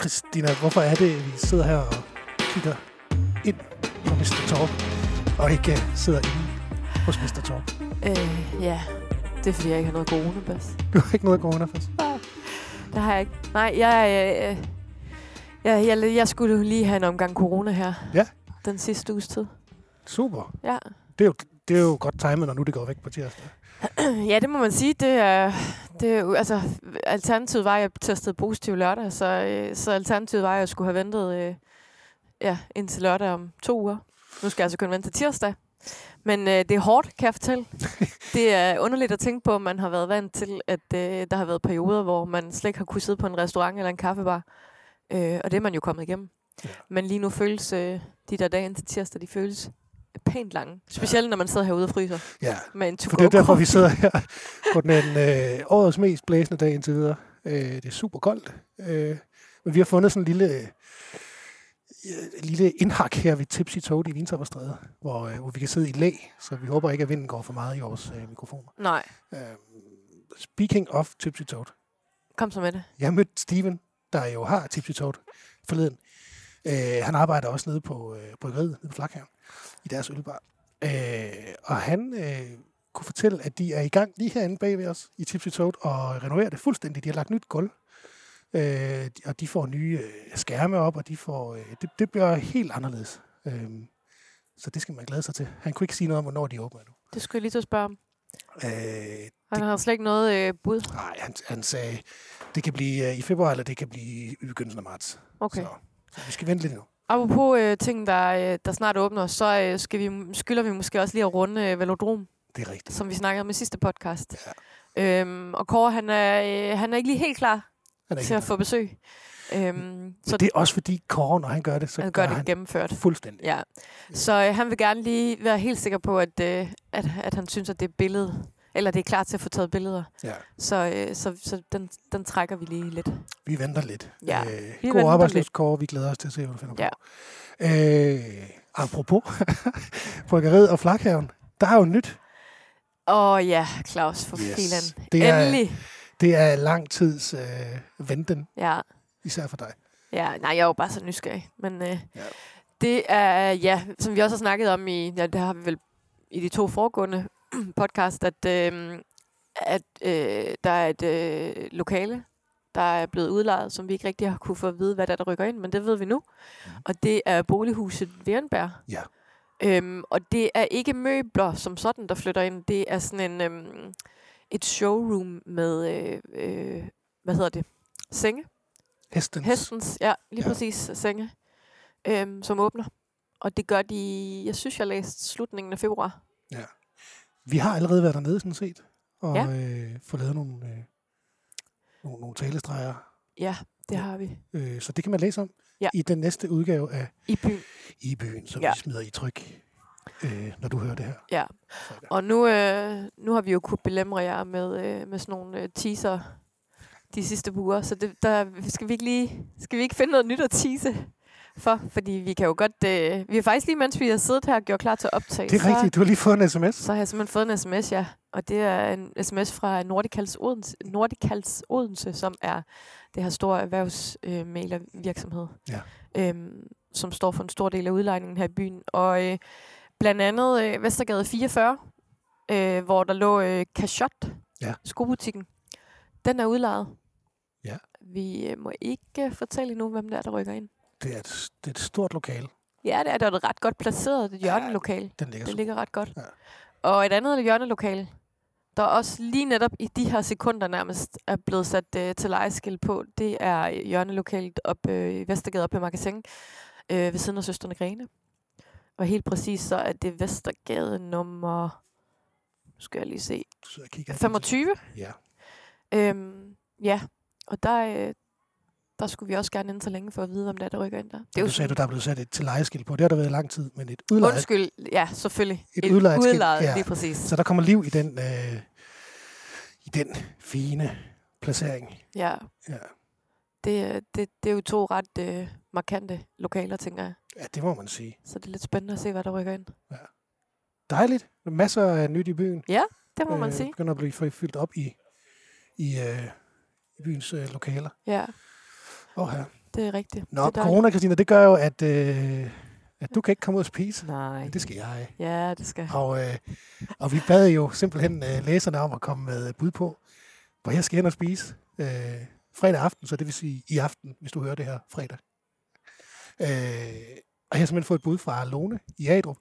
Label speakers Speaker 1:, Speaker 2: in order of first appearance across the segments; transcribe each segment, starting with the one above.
Speaker 1: Christina, hvorfor er det, at vi sidder her og kigger ind på Mr. Torp, og ikke sidder inde hos Mr. Torp?
Speaker 2: Øh, ja, det er fordi, jeg ikke har noget coronapas.
Speaker 1: Du har ikke noget corona først.
Speaker 2: Det har jeg ikke. Nej, jeg, øh, jeg, jeg, jeg skulle lige have en omgang corona her.
Speaker 1: Ja.
Speaker 2: Den sidste uges tid.
Speaker 1: Super.
Speaker 2: Ja.
Speaker 1: Det er jo, det er jo godt timet, når nu det går væk på tirsdag.
Speaker 2: ja, det må man sige. Det er, det er altså, alternativet var, at jeg testede positiv lørdag, så, øh, så alternativet var, at jeg skulle have ventet øh, ja, indtil lørdag om to uger. Nu skal jeg altså kun vente til tirsdag. Men øh, det er hårdt, kan jeg fortælle. det er underligt at tænke på, at man har været vant til, at øh, der har været perioder, hvor man slet ikke har kunnet sidde på en restaurant eller en kaffebar. Øh, og det er man jo kommet igennem.
Speaker 1: Ja.
Speaker 2: Men lige nu føles øh, de der dage indtil tirsdag, de føles pænt lange. Specielt ja. når man sidder herude og fryser
Speaker 1: Ja,
Speaker 2: med en
Speaker 1: for det er derfor, vi sidder her på den øh, årets mest blæsende dag indtil videre. Øh, det er super koldt. Øh, men vi har fundet sådan en lille, øh, lille indhak her ved Tipsy Toad i Vintopperstræde, hvor, øh, hvor vi kan sidde i læ, så vi håber ikke, at vinden går for meget i vores øh, mikrofoner.
Speaker 2: Nej,
Speaker 1: Øh, speaking of Tipsy Toad.
Speaker 2: kom så med det.
Speaker 1: Jeg mødte Steven, der jo har Tipsy Toad forleden. Øh, han arbejder også nede på øh, bryggeriet, nede på Flakhaven, i deres ølbar. Øh, og han øh, kunne fortælle, at de er i gang lige herinde bag ved os i Tipsy Toad og renoverer det fuldstændig. De har lagt nyt gulv, øh, og de får nye øh, skærme op, og de får, øh, det, det bliver helt anderledes. Øh, så det skal man glæde sig til. Han kunne ikke sige noget om, hvornår de åbner nu.
Speaker 2: Det skulle jeg lige at spørge om.
Speaker 1: Øh,
Speaker 2: Han har slet ikke noget øh, bud.
Speaker 1: nej, han, han sagde, det kan blive øh, i februar, eller det kan blive i begyndelsen af marts.
Speaker 2: Okay.
Speaker 1: Så, så vi skal vente lidt nu.
Speaker 2: Apropos øh, ting, der, øh, der snart åbner, så øh, skal vi, skylder vi måske også lige at runde øh, Velodrom,
Speaker 1: Det er rigtigt.
Speaker 2: som vi snakkede om i sidste podcast. Ja. Øhm, og Kåre, han er, øh, han er ikke lige helt klar til at få besøg. Øhm, så
Speaker 1: det er også fordi Kåre, når han gør det, så
Speaker 2: han gør
Speaker 1: gør
Speaker 2: det
Speaker 1: han
Speaker 2: gennemført.
Speaker 1: fuldstændig.
Speaker 2: Ja. Så øh, han vil gerne lige være helt sikker på, at, øh, at, at han synes, at det er billede, eller det er klar til at få taget billeder.
Speaker 1: Ja.
Speaker 2: Så, øh, så, så den, den trækker vi lige lidt.
Speaker 1: Vi venter lidt.
Speaker 2: Ja,
Speaker 1: øh,
Speaker 2: vi
Speaker 1: god arbejdsløs, Kåre. Vi glæder os til at se, hvad du finder
Speaker 2: Ja.
Speaker 1: på. Øh, apropos bryggeriet og flakhaven. Der er jo nyt.
Speaker 2: Åh ja, Claus, for
Speaker 1: Yes.
Speaker 2: filan.
Speaker 1: Det er-
Speaker 2: Endelig.
Speaker 1: Det er lang tids øh, venten,
Speaker 2: Ja.
Speaker 1: især for dig.
Speaker 2: Ja, nej, jeg er jo bare så nysgerrig. Men øh,
Speaker 1: ja.
Speaker 2: det er, ja, som vi også har snakket om i, ja, det har vi vel i de to foregående podcast, at, øh, at øh, der er et øh, lokale, der er blevet udlejet, som vi ikke rigtig har kunne få at vide, hvad der, er, der rykker ind, men det ved vi nu. Og det er bolighuset Virenberg.
Speaker 1: Ja.
Speaker 2: Øhm, og det er ikke møbler som sådan, der flytter ind. Det er sådan en, øhm, et showroom med, øh, øh, hvad hedder det, senge.
Speaker 1: Hestens.
Speaker 2: Hestens, ja, lige
Speaker 1: Ja.
Speaker 2: ja. præcis, senge, øhm, som åbner. Og det gør de, jeg synes, jeg læste slutningen af februar.
Speaker 1: Vi har allerede været dernede, sådan set, og
Speaker 2: Ja.
Speaker 1: øh, fået lavet nogle, øh, nogle, nogle talestreger.
Speaker 2: Ja, det har vi.
Speaker 1: Øh, så det kan man læse om
Speaker 2: Ja.
Speaker 1: i den næste udgave af
Speaker 2: I byen.
Speaker 1: I byen, som
Speaker 2: Ja.
Speaker 1: vi smider i tryk, øh, når du hører det her.
Speaker 2: Ja. Og nu, øh, nu har vi jo kunnet belemre jer med, øh, med sådan nogle øh, teaser de sidste uger, så det, der skal vi, ikke lige, skal vi ikke finde noget nyt at tease for? Fordi vi kan jo godt... Øh, vi har faktisk lige, mens vi har siddet her og gjort klar til at optage,
Speaker 1: Det er
Speaker 2: så,
Speaker 1: rigtigt, du har lige fået en sms.
Speaker 2: så har jeg simpelthen fået en sms, ja. Og det er en sms fra Nordicals Odense, Nordicals Odense som er det her store erhvervsmælervirksomhed,
Speaker 1: Ja.
Speaker 2: øhm, som står for en stor del af udlejningen her i byen. Og øh, blandt andet øh, Vestergade 44, øh, hvor der lå øh, Cachot,
Speaker 1: Ja.
Speaker 2: skobutikken. Den er udlejet.
Speaker 1: Ja.
Speaker 2: Vi øh, må ikke fortælle endnu, hvem der er, der rykker ind.
Speaker 1: Det er et, det er et stort lokale.
Speaker 2: Ja, det er, det er et ret godt placeret et hjørnelokale.
Speaker 1: Den ligger
Speaker 2: Det
Speaker 1: så.
Speaker 2: ligger ret godt.
Speaker 1: Ja.
Speaker 2: Og et andet hjørnelokale, der også lige netop i de her sekunder nærmest er blevet sat øh, til lejeskilt på, det er hjørnelokalet op øh, i Vestergade op i Magasin, øh, ved siden af Søsterne Grene. Og helt præcis så er det Vestergade nummer, nu skal jeg lige se,
Speaker 1: og kigger.
Speaker 2: 25.
Speaker 1: Ja.
Speaker 2: Øhm, ja, og der, øh, der skulle vi også gerne ind så længe for at vide, om der er, der rykker ind der. Det
Speaker 1: Det du sagde, du, der er blevet sat et til lejeskilt på. Det har der været i lang tid, men et udlejet.
Speaker 2: Undskyld, ja, selvfølgelig.
Speaker 1: Et udlejet skilt,
Speaker 2: udlejet,
Speaker 1: ja.
Speaker 2: lige præcis.
Speaker 1: Så der kommer liv i den, øh, i den fine placering.
Speaker 2: Ja,
Speaker 1: Ja.
Speaker 2: det, er- det, det er jo to ret øh, markante lokaler, tænker jeg.
Speaker 1: ja, det må man sige.
Speaker 2: Så det er lidt spændende at se, hvad der rykker ind.
Speaker 1: Dejligt. Masser af nyt i byen.
Speaker 2: Det må øh, man sige.
Speaker 1: begynder at blive fyldt op i, i, øh, i byens øh, lokaler.
Speaker 2: Ja.
Speaker 1: Og her.
Speaker 2: det er rigtigt.
Speaker 1: Nå,
Speaker 2: det er
Speaker 1: corona, Christina, det gør jo, at, øh, at du kan ikke komme ud og spise.
Speaker 2: Nej.
Speaker 1: Det skal jeg.
Speaker 2: Ja, det skal.
Speaker 1: Og, øh, og vi bad jo simpelthen øh, læserne om at komme med bud på, hvor jeg skal hen og spise øh, fredag aften, så det vil sige i aften, hvis du hører det her fredag. Øh, og jeg har simpelthen fået et bud fra Lone i Adrup,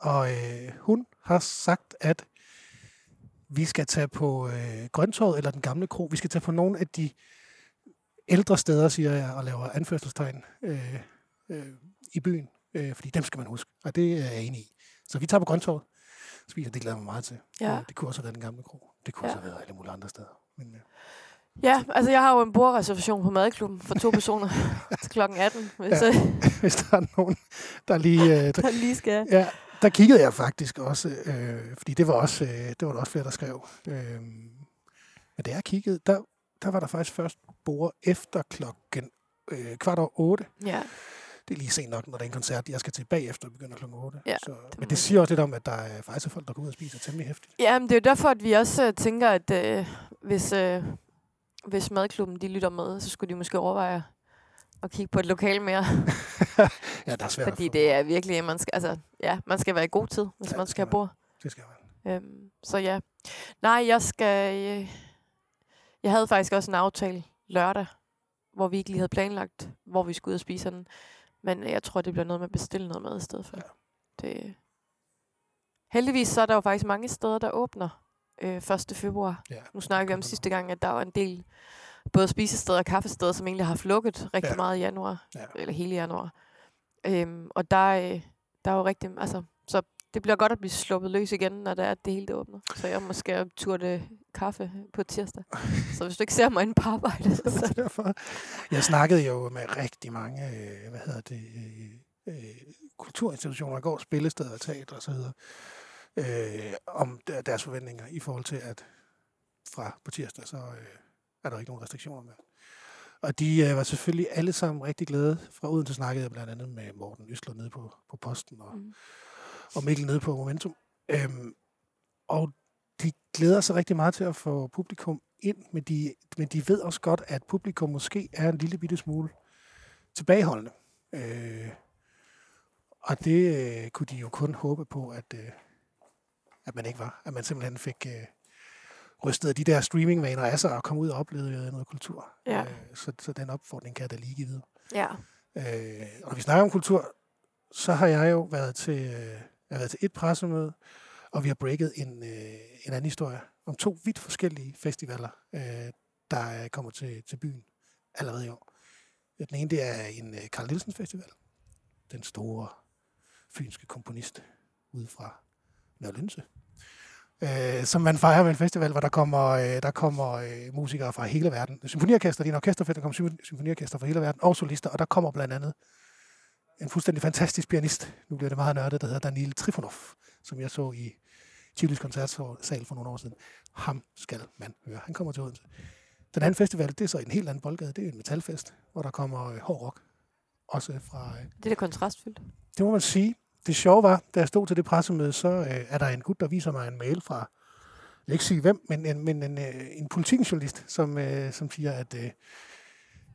Speaker 1: og øh, hun har sagt, at vi skal tage på øh, Grøntorvet eller den gamle kro. Vi skal tage på nogle af de ældre steder, siger jeg, og laver anførselstegn øh, øh, i byen, øh, fordi dem skal man huske, og det er jeg enig i. Så vi tager på Grøntorvet, spiser, det glæder mig meget til.
Speaker 2: Ja.
Speaker 1: Øh, Det kunne også have været den gamle kro. Det kunne
Speaker 2: Ja.
Speaker 1: også have været alle mulige andre steder. Men, øh,
Speaker 2: Ja, altså jeg har jo en bordreservation på madklubben for to personer til klokken 18, hvis
Speaker 1: Ja.
Speaker 2: ja.
Speaker 1: hvis der er nogen, der lige... Øh, der,
Speaker 2: der lige skal.
Speaker 1: ja, der kiggede jeg faktisk også, øh, fordi det var også, øh, det var der også flere, der skrev. Øh, men da jeg kiggede, der, der var der faktisk først bord efter klokken øh, kvart over otte.
Speaker 2: Ja,
Speaker 1: Det er lige sent nok, når der er en koncert. Jeg skal til bagefter og begynder klokken 8.
Speaker 2: Ja,
Speaker 1: så,
Speaker 2: må
Speaker 1: men det siger også lidt om, at der er faktisk er folk, der går ud og spiser temmelig hæftigt.
Speaker 2: ja men det er jo derfor, at vi også øh, tænker, at øh, hvis, øh, hvis madklubben de lytter med, så skulle de måske overveje at kigge på et lokal mere.
Speaker 1: ja, der er svært
Speaker 2: fordi det er virkelig, man skal, altså, ja, man skal være i god tid, hvis
Speaker 1: Ja,
Speaker 2: man
Speaker 1: det
Speaker 2: skal
Speaker 1: skal
Speaker 2: have bord.
Speaker 1: Det skal man.
Speaker 2: Øhm, så ja. Nej, jeg skal... Øh, jeg havde faktisk også en aftale lørdag, hvor vi ikke lige havde planlagt, hvor vi skulle ud og spise den. Men øh, jeg tror, det bliver noget med at bestille noget mad i stedet for.
Speaker 1: Ja.
Speaker 2: Det, heldigvis så er der jo faktisk mange steder, der åbner øh, 1. februar.
Speaker 1: Ja,
Speaker 2: Nu snakker vi om sidste gang, at der var en del både spisesteder og kaffesteder, som egentlig har lukket rigtig
Speaker 1: Ja.
Speaker 2: meget i januar,
Speaker 1: Ja.
Speaker 2: eller hele januar. Øhm, og der, øh, der er jo rigtig, altså, så det bliver godt at blive sluppet løs igen, når det er, at det hele det åbner. Så jeg måske turte kaffe på tirsdag. Så hvis du ikke ser mig inde på arbejde, så...
Speaker 1: er derfor. Jeg snakkede jo med rigtig mange, øh, hvad hedder det, øh, øh, kulturinstitutioner går, spillesteder, teater videre, øh, om der- deres forventninger i forhold til, at fra på tirsdag, så øh, er der ikke nogen restriktioner med. Og de øh, var selvfølgelig alle sammen rigtig glade. Fra Odense snakkede jeg blandt andet med Morten Østlund nede på, på Posten og,
Speaker 2: Mm.
Speaker 1: og Mikkel nede på Momentum. Øhm, og glæder sig rigtig meget til at få publikum ind, men de, men de ved også godt, at publikum måske er en lille bitte smule tilbageholdende. Øh, og det øh, kunne de jo kun håbe på, at, øh, at man ikke var. At man simpelthen fik øh, rystet de der streamingvaner af sig og komme ud og opleve noget kultur.
Speaker 2: Ja.
Speaker 1: Øh, så, så den opfordring kan jeg da lige give videre.
Speaker 2: Ja.
Speaker 1: Øh, og når vi snakker om kultur, så har jeg jo været til, øh, jeg har været til et pressemøde, og vi har breaket en, øh, en anden historie om to vidt forskellige festivaler, øh, der øh, kommer til, til byen allerede i år. Øh, den ene, det er en øh, Carl Nielsen Festival. Den store fynske komponist ude fra Nørre Øh, som man fejrer med en festival, hvor der kommer, øh, der kommer øh, musikere fra hele verden. Symfoniorkester, det er en orkesterfest, der kommer symfoniorkester fra hele verden, og solister, og der kommer blandt andet en fuldstændig fantastisk pianist, nu bliver det meget nørdet, der hedder Daniel Trifonov, som jeg så i Chilis koncertsal for nogle år siden. Ham skal man høre. Han kommer til Odense. Den anden festival, det er så en helt anden boldgade. Det er en metalfest, hvor der kommer øh, hård rock. Også fra... Øh,
Speaker 2: Det er da kontrastfyldt.
Speaker 1: det må man sige. Det sjove var, da jeg stod til det pressemøde, så øh, er der en gut, der viser mig en mail fra, jeg vil ikke sige hvem, men en, men en, øh, en politikjournalist, som, øh, som siger, at øh,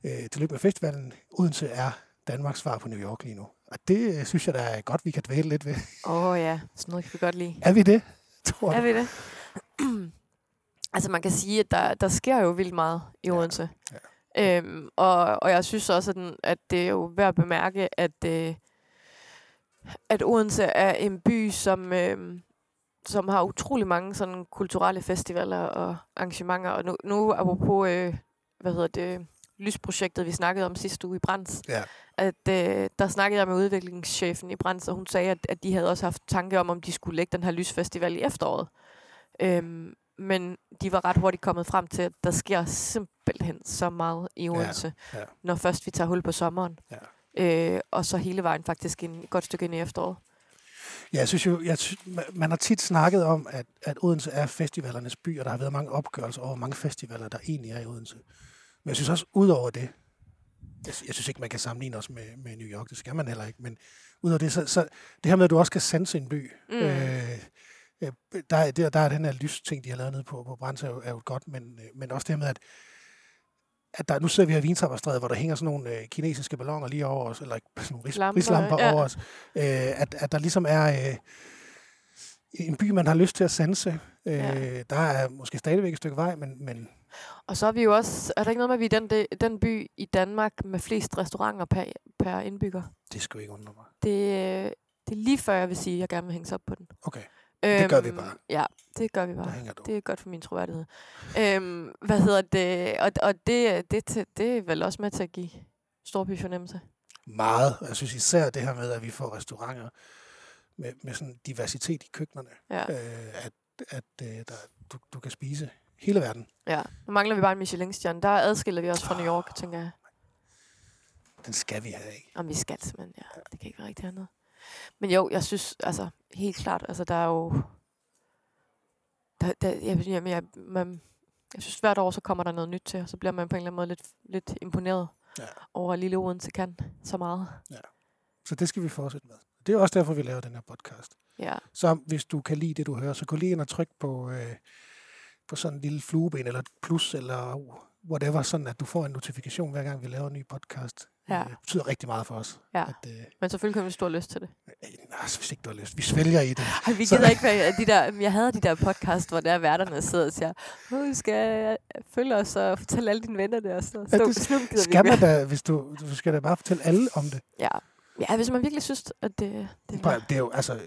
Speaker 1: øh, tillykke med festivalen, Odense er Danmarks svar på New York lige nu. Og det øh, synes jeg, der er godt, vi kan dvæle lidt ved.
Speaker 2: Åh oh, ja, sådan noget kan vi godt lide.
Speaker 1: Er vi det? Tror
Speaker 2: Er
Speaker 1: du?
Speaker 2: vi det? altså man kan sige, at der, der sker jo vildt meget i
Speaker 1: Ja,
Speaker 2: Odense.
Speaker 1: ja.
Speaker 2: Øhm, og, og jeg synes også, at, den, at det er jo værd at bemærke, at, øh, at Odense er en by, som, øh, som har utrolig mange sådan kulturelle festivaler og arrangementer. Og nu, nu apropos, øh, hvad hedder det, lysprojektet, vi snakkede om sidste uge i Brands,
Speaker 1: Ja.
Speaker 2: at øh, der snakkede jeg med udviklingschefen i Brands, og hun sagde, at, at de havde også haft tanke om, om de skulle lægge den her lysfestival i efteråret. Øhm, men de var ret hurtigt kommet frem til, at der sker simpelthen så meget i Odense,
Speaker 1: ja.
Speaker 2: når først vi tager hul på sommeren.
Speaker 1: Ja.
Speaker 2: Øh, og så hele vejen faktisk en, et godt stykke ind i efteråret.
Speaker 1: Ja, jeg synes jo, jeg synes, ma- man har tit snakket om, at, at Odense er festivalernes by, og der har været mange opgørelser over, hvor mange festivaler, der egentlig er i Odense. Men jeg synes også, ud over det, jeg, sy- jeg synes ikke, man kan sammenligne os med, med New York, det skal man heller ikke, men ud over det, så, så det her med, at du også kan sanse en by,
Speaker 2: Mm.
Speaker 1: øh, øh, der, er- der, der er den her lysting, de har lavet nede på, på Brands, er jo, er jo godt, men, øh, men også det her med, at, at der, nu ser vi her i Vinsapperstræde, hvor der hænger sådan nogle øh, kinesiske balloner lige over os, eller sådan nogle ris,
Speaker 2: Lamper,
Speaker 1: rislamper
Speaker 2: ja.
Speaker 1: over os. Øh, at, at der ligesom er øh, en by, man har lyst til at sanse. Øh,
Speaker 2: Ja.
Speaker 1: Der er måske stadigvæk et stykke vej, men, men
Speaker 2: Og så er vi jo også, er der ikke noget med, at vi er den, de, den by i Danmark med flest restauranter per, per indbygger?
Speaker 1: det skulle ikke undre mig.
Speaker 2: Det, det er lige før, jeg vil sige, at jeg gerne vil hænges op på den.
Speaker 1: Okay, Det gør vi
Speaker 2: Øhm,
Speaker 1: bare.
Speaker 2: Ja, det gør vi bare.
Speaker 1: hænger du.
Speaker 2: Det er godt for min troværdighed. Øhm, hvad hedder det? Og, og det, det, det, det er vel også med til at give storby fornemmelse.
Speaker 1: Meget. Jeg synes især det her med, at vi får restauranter med, med sådan diversitet i køkkenerne.
Speaker 2: Ja.
Speaker 1: Øh, at at øh, der, du, du kan spise hele verden.
Speaker 2: ja. Nu mangler vi bare en Michelin-stjerne. Der adskiller vi os fra New York, tænker jeg.
Speaker 1: Den skal vi have, ikke?
Speaker 2: Om vi skal simpelthen, ja. Det kan ikke være rigtig andet. Men jo, jeg synes, altså, helt klart, altså, der er jo... Der, der, jeg, jeg, jeg, man, jeg synes, hvert år, så kommer der noget nyt til, og så bliver man på en eller anden måde lidt, lidt imponeret
Speaker 1: Ja.
Speaker 2: over, at lille Odense kan så meget.
Speaker 1: Så det skal vi fortsætte med. Det er også derfor, vi laver den her podcast.
Speaker 2: Ja,
Speaker 1: Så hvis du kan lide det, du hører, så gå lige ind og tryk på, øh, på sådan en lille flueben, eller et plus, eller whatever, sådan at du får en notifikation, hver gang vi laver en ny podcast.
Speaker 2: Ja.
Speaker 1: Det betyder rigtig meget for os.
Speaker 2: Ja.
Speaker 1: At, øh,
Speaker 2: men selvfølgelig kan vi stor lyst til det.
Speaker 1: øh, altså, hvis ikke du har lyst. Vi svælger i det.
Speaker 2: Ej, vi
Speaker 1: Så-
Speaker 2: gider ikke være de der... Jeg havde de der podcast, hvor der værterne sidder og siger, skal følge os og fortælle alle dine venner det. Og så
Speaker 1: Ja,
Speaker 2: stå,
Speaker 1: det
Speaker 2: Snu, gider
Speaker 1: Skal man da, hvis du, du skal da bare fortælle alle om det.
Speaker 2: Ja. ja, hvis man virkelig synes, at det, det
Speaker 1: Prøv,
Speaker 2: er...
Speaker 1: at- det er jo, altså,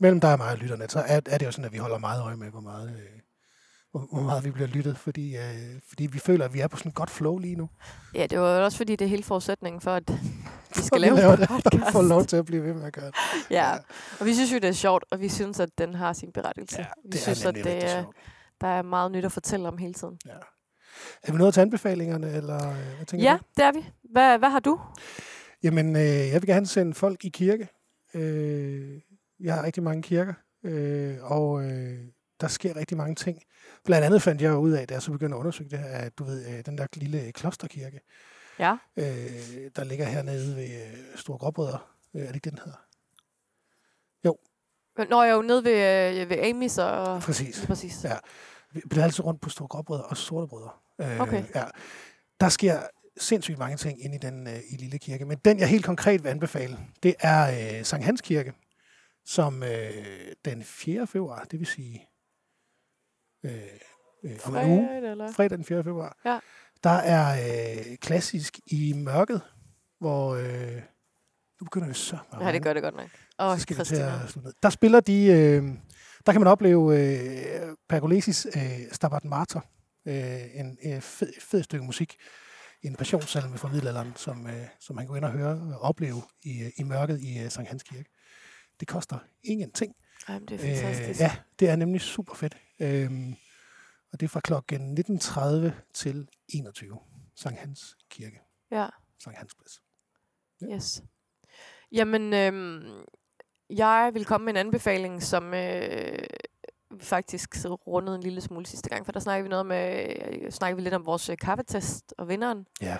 Speaker 1: mellem dig og mig og lytterne, så er, er det jo sådan, at vi holder meget øje med, hvor meget, øh, hvor, hvor meget vi bliver lyttet, fordi, øh, fordi vi føler, at vi er på sådan et godt flow lige nu.
Speaker 2: Ja, det var også fordi, det er hele forudsætningen for, at vi
Speaker 1: For
Speaker 2: skal
Speaker 1: vi
Speaker 2: lave en
Speaker 1: det,
Speaker 2: podcast.
Speaker 1: får lov til at blive ved med at gøre det.
Speaker 2: Ja, og vi synes jo, det er sjovt, og vi synes, at den har sin berettigelse.
Speaker 1: Ja,
Speaker 2: vi
Speaker 1: det
Speaker 2: synes,
Speaker 1: er
Speaker 2: at
Speaker 1: nemlig
Speaker 2: det,
Speaker 1: rigtig
Speaker 2: er, der er meget nyt at fortælle om hele tiden.
Speaker 1: Ja. Er vi nået til anbefalingerne, eller øh, hvad tænker
Speaker 2: Ja,
Speaker 1: du?
Speaker 2: det er vi. Hvad, hvad har du?
Speaker 1: Jamen, øh, jeg vil gerne sende folk i kirke. Øh, jeg har rigtig mange kirker, øh, og øh, der sker rigtig mange ting. Blandt andet fandt jeg jo ud af, da jeg så begyndte at undersøge det her, at du ved, øh, den der lille klosterkirke,
Speaker 2: Ja.
Speaker 1: øh, der ligger hernede ved øh, Store Gråbrødre. Øh, er det ikke den hedder?
Speaker 2: Når jeg er jo nede ved, ved Amy's og...
Speaker 1: Præcis.
Speaker 2: Præcis.
Speaker 1: Ja. Vi bliver altid rundt på Store Gråbrødre og Sorte Brødre. Øh,
Speaker 2: Okay.
Speaker 1: Ja. Der sker sindssygt mange ting inde i den øh, i lille kirke. Men den, jeg helt konkret vil anbefale, det er øh, Sankt Hans Kirke, som øh, den 4. februar, det vil sige øh, øh, om en uge,
Speaker 2: Fredag, eller?
Speaker 1: fredag den 4. februar,
Speaker 2: Ja.
Speaker 1: der er øh, klassisk i mørket, hvor... Øh, nu begynder det så meget.
Speaker 2: Ja, det gør det godt nok. Åh,
Speaker 1: så skal til at ned. Der spiller de... Øh, der kan man opleve øh, Pergolesis øh, Stabat Mater. Øh, en øh, fed, fed stykke musik. En passionssalme fra middelalderen, som, øh, som man går ind og høre og opleve i, øh, i mørket i øh, Sankt Hans Kirke. Det koster ingenting.
Speaker 2: Ej, men det er fantastisk.
Speaker 1: Øh, ja, det er nemlig super fedt. Øhm, og det er fra klokken 19.30 til 21. Sankt Hans Kirke.
Speaker 2: ja.
Speaker 1: Sankt Hans Plads. Ja.
Speaker 2: Yes. Jamen, øhm, jeg vil komme med en anbefaling, som øh, faktisk rundede en lille smule sidste gang, for der snakkede vi noget med, øh, snakkede vi lidt om vores øh, kaffetest og vinderen.
Speaker 1: Ja.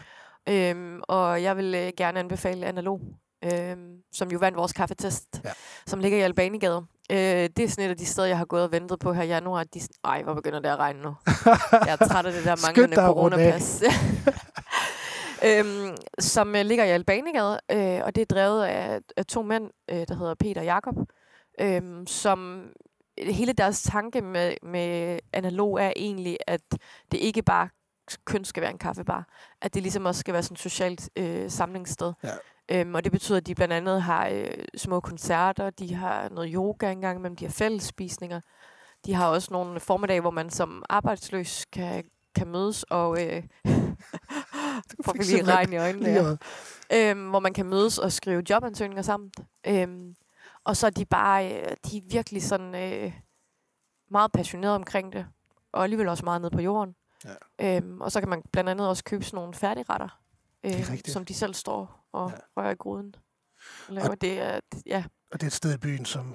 Speaker 2: Øhm, og jeg vil øh, gerne anbefale Analog, øhm, som jo vandt vores kaffetest,
Speaker 1: Ja.
Speaker 2: som ligger i Albanigade. Øh, det er sådan et af de steder, jeg har gået og ventet på her i januar. De, ej, hvor begynder det at regne nu. Jeg er træt af det der manglende coronapas. øhm, som øh, ligger i Albanigade, øh, og det er drevet af, af to mænd, øh, der hedder Peter og Jakob, øh, som hele deres tanke med, med analog er egentlig, at det ikke bare kun skal være en kaffebar, at det ligesom også skal være sådan et socialt øh, samlingssted.
Speaker 1: Ja.
Speaker 2: Øhm, og det betyder, at de blandt andet har øh, små koncerter, de har noget yoga engang imellem, de har fællesspisninger. De har også nogle formiddage, hvor man som arbejdsløs kan, kan mødes og... Øh, vi lige regn i øjnene. Ja øhm, hvor man kan mødes og skrive jobansøgninger sammen. Øhm, og så er de bare, øh, de er virkelig sådan øh, meget passionerede omkring det, og alligevel også meget nede på jorden.
Speaker 1: Ja.
Speaker 2: Øhm, og så kan man blandt andet også købe sådan nogle færdigretter, øh, som de selv står og
Speaker 1: Ja.
Speaker 2: rører i gruden. Og laver det, er, ja,
Speaker 1: Og det er et sted i byen, som,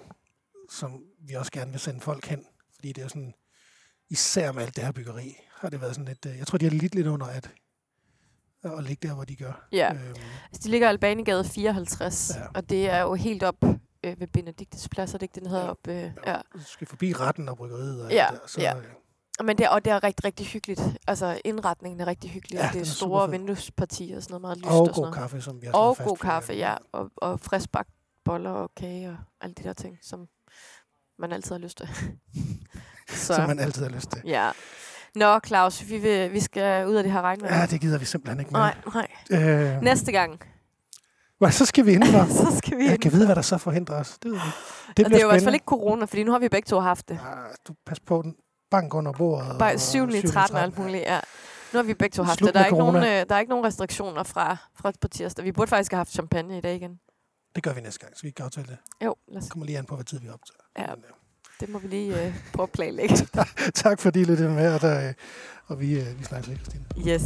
Speaker 1: som vi også gerne vil sende folk hen. Fordi det er sådan, især med alt det her byggeri, har det været sådan lidt... øh, Jeg tror, de har lidt lidt under at, at ligge der, hvor de gør.
Speaker 2: ja.
Speaker 1: Øhm,
Speaker 2: Altså, de ligger i Albanigade 54,
Speaker 1: Ja.
Speaker 2: og det er jo helt op øh, ved Benediktes plads, er det ikke, den hedder
Speaker 1: Ja.
Speaker 2: op? Øh,
Speaker 1: Ja.
Speaker 2: ja.
Speaker 1: du skal forbi retten og bryggeriet og
Speaker 2: Ja,
Speaker 1: der. Så,
Speaker 2: ja. Men det er, og det er rigtig, rigtig hyggeligt. Altså, indretningen er rigtig hyggelig.
Speaker 1: Ja,
Speaker 2: Ja, det er
Speaker 1: er
Speaker 2: store vinduespartier og sådan noget meget lyst
Speaker 1: Og
Speaker 2: og, sådan
Speaker 1: god
Speaker 2: noget.
Speaker 1: kaffe, som vi har
Speaker 2: Og god kaffe, ja. Og, og friskbagt boller og kage og alle de der ting, som man altid har lyst til. Så,
Speaker 1: Som man altid har lyst til.
Speaker 2: ja. Nå, Claus, vi, vil, vi skal ud af det her regnvejr.
Speaker 1: Ja, det gider vi simpelthen ikke med.
Speaker 2: Nej, nej.
Speaker 1: Øh,
Speaker 2: Næste gang,
Speaker 1: hvad, så skal vi indenfor.
Speaker 2: så skal vi
Speaker 1: Jeg kan vide, hvad der så forhindrer os. Det ved vi.
Speaker 2: Det,
Speaker 1: Det
Speaker 2: og det er jo i hvert fald ikke corona, fordi nu har vi begge to haft det.
Speaker 1: Ah, du pas på den. Bank under bordet.
Speaker 2: Bare
Speaker 1: og
Speaker 2: 7.
Speaker 1: 7.
Speaker 2: 13 og alt muligt, ja. Nu har vi begge to haft
Speaker 1: Slut
Speaker 2: det. Der er, ikke nogen, øh, der er ikke nogen restriktioner fra, fra på tirsdag. Vi burde faktisk have haft champagne i dag igen.
Speaker 1: Det gør vi næste gang, så vi kan aftale det.
Speaker 2: Jo, lad os,
Speaker 1: kommer lige an på, hvad tid vi optager.
Speaker 2: Ja.
Speaker 1: Men, øh,
Speaker 2: det må vi lige øh, prøve at planlægge.
Speaker 1: tak fordi I lyttede med, og, der, øh, og vi, øh, vi snakkes lidt, Christine.
Speaker 2: Yes.